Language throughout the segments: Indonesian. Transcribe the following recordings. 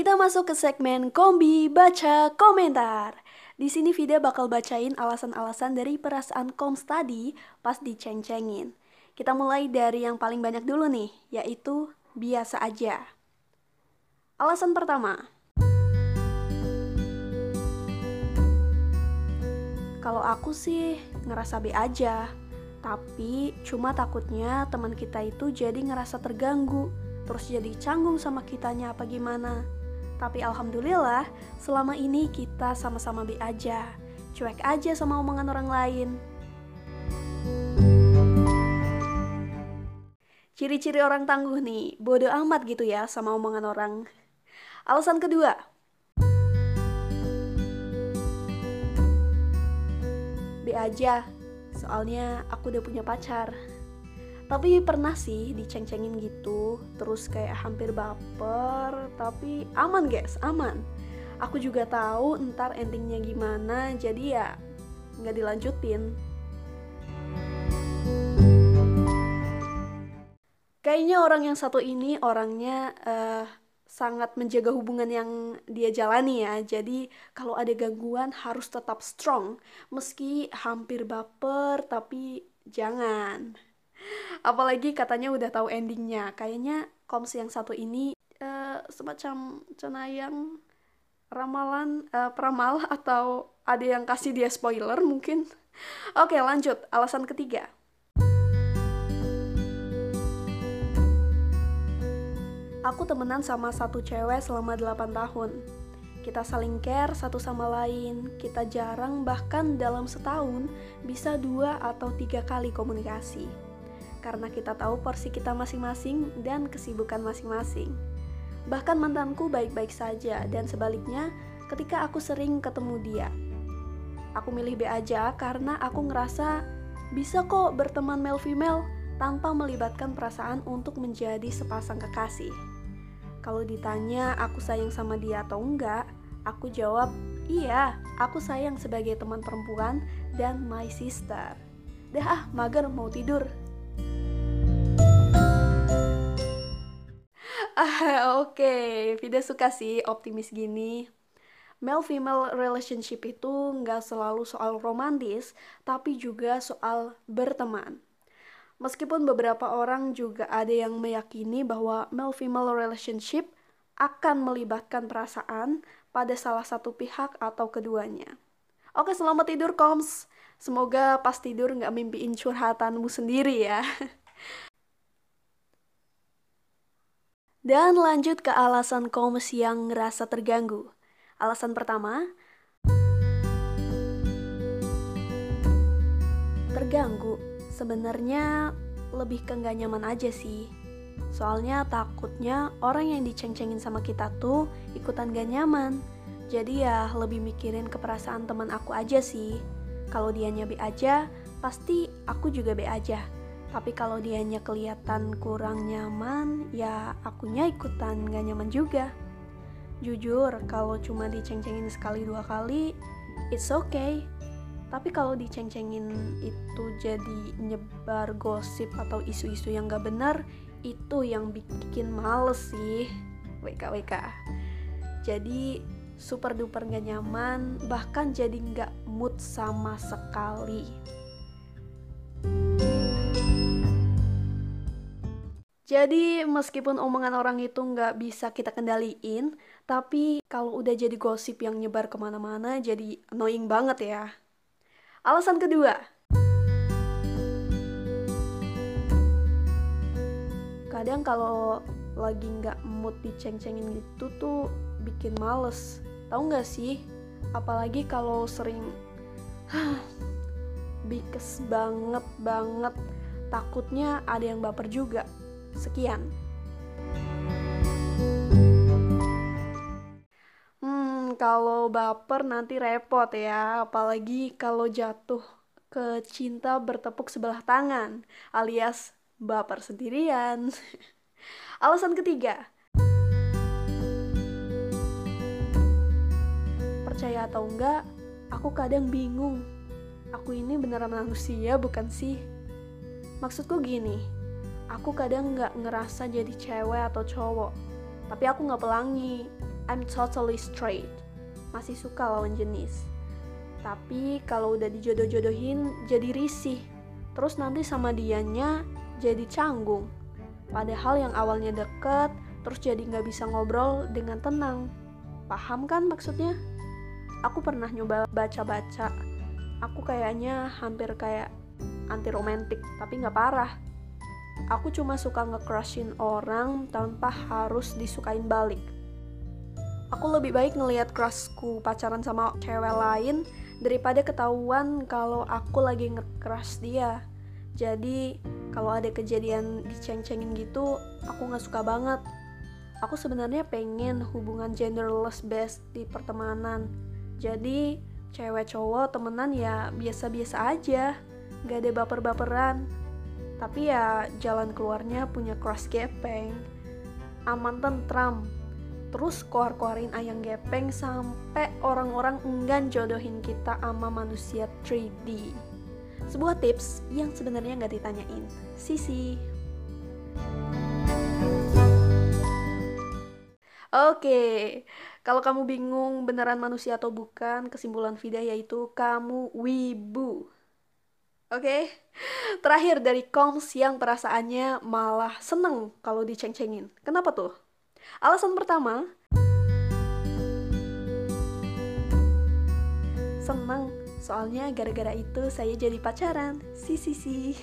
Kita masuk ke segmen Kombi Baca Komentar. Di sini Vida bakal bacain alasan-alasan dari perasaan Koms tadi pas diceng-cengin. Kita mulai dari yang paling banyak dulu nih, yaitu biasa aja. Alasan pertama, kalau aku sih ngerasa B aja, tapi cuma takutnya teman kita itu jadi ngerasa terganggu, terus jadi canggung sama kitanya apa gimana. Tapi alhamdulillah, selama ini kita sama-sama B aja. Cuek aja sama omongan orang lain. Ciri-ciri orang tangguh nih, bodoh amat gitu ya sama omongan orang. Alasan kedua, B aja, soalnya aku udah punya pacar. Tapi pernah sih diceng-cengin gitu, terus kayak hampir baper, tapi aman guys, aman. Aku juga tahu ntar endingnya gimana, jadi ya nggak dilanjutin. Kayaknya orang yang satu ini orangnya uh, sangat menjaga hubungan yang dia jalani ya. Jadi kalau ada gangguan harus tetap strong, meski hampir baper tapi jangan apalagi katanya udah tahu endingnya. Kayaknya koms yang satu ini uh, semacam cenayang ramalan uh, peramal atau ada yang kasih dia spoiler mungkin. Oke lanjut. Alasan ketiga. Aku temenan sama satu cewek selama 8 tahun. Kita saling care satu sama lain, kita jarang bahkan dalam setahun bisa dua atau tiga kali komunikasi karena kita tahu porsi kita masing-masing dan kesibukan masing-masing. Bahkan mantanku baik-baik saja dan sebaliknya ketika aku sering ketemu dia. Aku milih B aja karena aku ngerasa bisa kok berteman male female tanpa melibatkan perasaan untuk menjadi sepasang kekasih. Kalau ditanya aku sayang sama dia atau enggak, aku jawab iya, aku sayang sebagai teman perempuan dan my sister. Dah ah, mager mau tidur. Oke, okay. Suka sih optimis gini. Male-female relationship itu nggak selalu soal romantis, tapi juga soal berteman. Meskipun beberapa orang juga ada yang meyakini bahwa male-female relationship akan melibatkan perasaan pada salah satu pihak atau keduanya. Oke, selamat tidur, Koms. Semoga pas tidur nggak mimpiin curhatanmu sendiri ya. Dan lanjut ke alasan komes yang ngerasa terganggu. Alasan pertama, terganggu. Sebenarnya lebih ke nggak nyaman aja sih. Soalnya takutnya orang yang diceng-cengin sama kita tuh ikutan gak nyaman. Jadi ya lebih mikirin keperasaan teman aku aja sih. Kalau dia B aja, pasti aku juga B aja tapi kalau dianya kelihatan kurang nyaman ya akunya ikutan gak nyaman juga. Jujur kalau cuma diceng-cengin sekali dua kali it's okay. Tapi kalau diceng-cengin itu jadi nyebar gosip atau isu-isu yang gak benar itu yang bikin males sih. WK WK jadi super duper gak nyaman bahkan jadi gak mood sama sekali Jadi meskipun omongan orang itu nggak bisa kita kendaliin, tapi kalau udah jadi gosip yang nyebar ke mana-mana jadi annoying banget ya. Alasan kedua, kadang kalau lagi nggak mood diceng-cengin gitu tuh bikin males. Tahu nggak sih? Apalagi kalau sering bikes banget banget takutnya ada yang baper juga Sekian. Hmm, kalau baper nanti repot ya, apalagi kalau jatuh ke cinta bertepuk sebelah tangan, alias baper sendirian. Alasan ketiga, percaya atau enggak, aku kadang bingung. Aku ini beneran manusia bukan sih? Maksudku gini, Aku kadang nggak ngerasa jadi cewek atau cowok, tapi aku nggak pelangi. I'm totally straight. Masih suka lawan jenis. Tapi kalau udah dijodoh-jodohin jadi risih. Terus nanti sama dianya jadi canggung. Padahal yang awalnya deket, terus jadi nggak bisa ngobrol dengan tenang. Paham kan maksudnya? Aku pernah nyoba baca-baca. Aku kayaknya hampir kayak anti romantik, tapi nggak parah. Aku cuma suka nge-crushin orang tanpa harus disukain balik. Aku lebih baik ngelihat crushku pacaran sama cewek lain daripada ketahuan kalau aku lagi nge-crush dia. Jadi kalau ada kejadian diceng-cengin gitu, aku nggak suka banget. Aku sebenarnya pengen hubungan genderless best di pertemanan. Jadi cewek cowok temenan ya biasa-biasa aja, nggak ada baper-baperan. Tapi ya jalan keluarnya punya cross gepeng, aman tentram. Terus keluar-keluarin ayang gepeng sampai orang-orang enggan jodohin kita sama manusia 3D. Sebuah tips yang sebenarnya nggak ditanyain. Sisi. Oke, kalau kamu bingung beneran manusia atau bukan, kesimpulan Vida yaitu kamu wibu. Oke, terakhir dari Koms yang perasaannya malah seneng kalau diceng-cengin. Kenapa tuh? Alasan pertama, seneng soalnya gara-gara itu saya jadi pacaran. Si si si.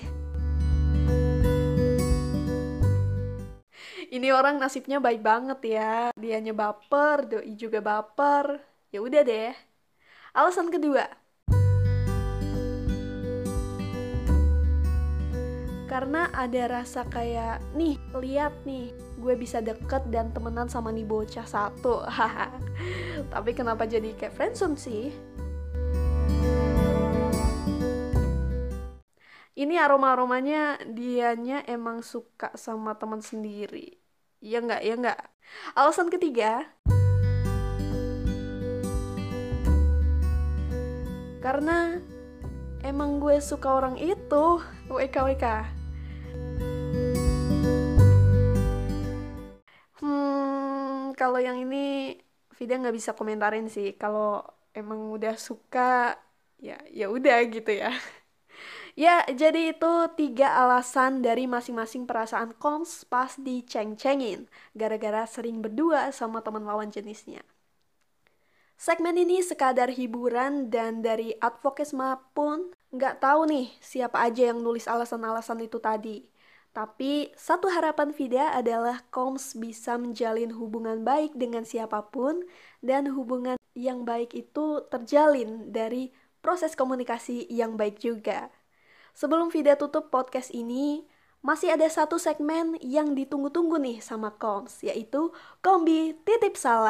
Ini orang nasibnya baik banget ya. Dianya baper, doi juga baper. Ya udah deh. Alasan kedua, karena ada rasa kayak nih lihat nih gue bisa deket dan temenan sama nih bocah satu. Tapi kenapa jadi kayak friendzone sih? Ini aroma aromanya dianya emang suka sama teman sendiri. Ya nggak? Ya nggak? Alasan ketiga karena emang gue suka orang itu. WK WK kalau yang ini Vida nggak bisa komentarin sih. Kalau emang udah suka ya ya udah gitu ya. Ya jadi itu tiga alasan dari masing-masing perasaan koms pas diceng-cengin gara-gara sering berdua sama teman lawan jenisnya. Segmen ini sekadar hiburan dan dari advokesma pun nggak tahu nih siapa aja yang nulis alasan-alasan itu tadi. Tapi satu harapan Vida adalah Koms bisa menjalin hubungan baik dengan siapa pun dan hubungan yang baik itu terjalin dari proses komunikasi yang baik juga. Sebelum Vida tutup podcast ini, masih ada satu segmen yang ditunggu-tunggu nih sama Koms, yaitu Kombi Titip Salam.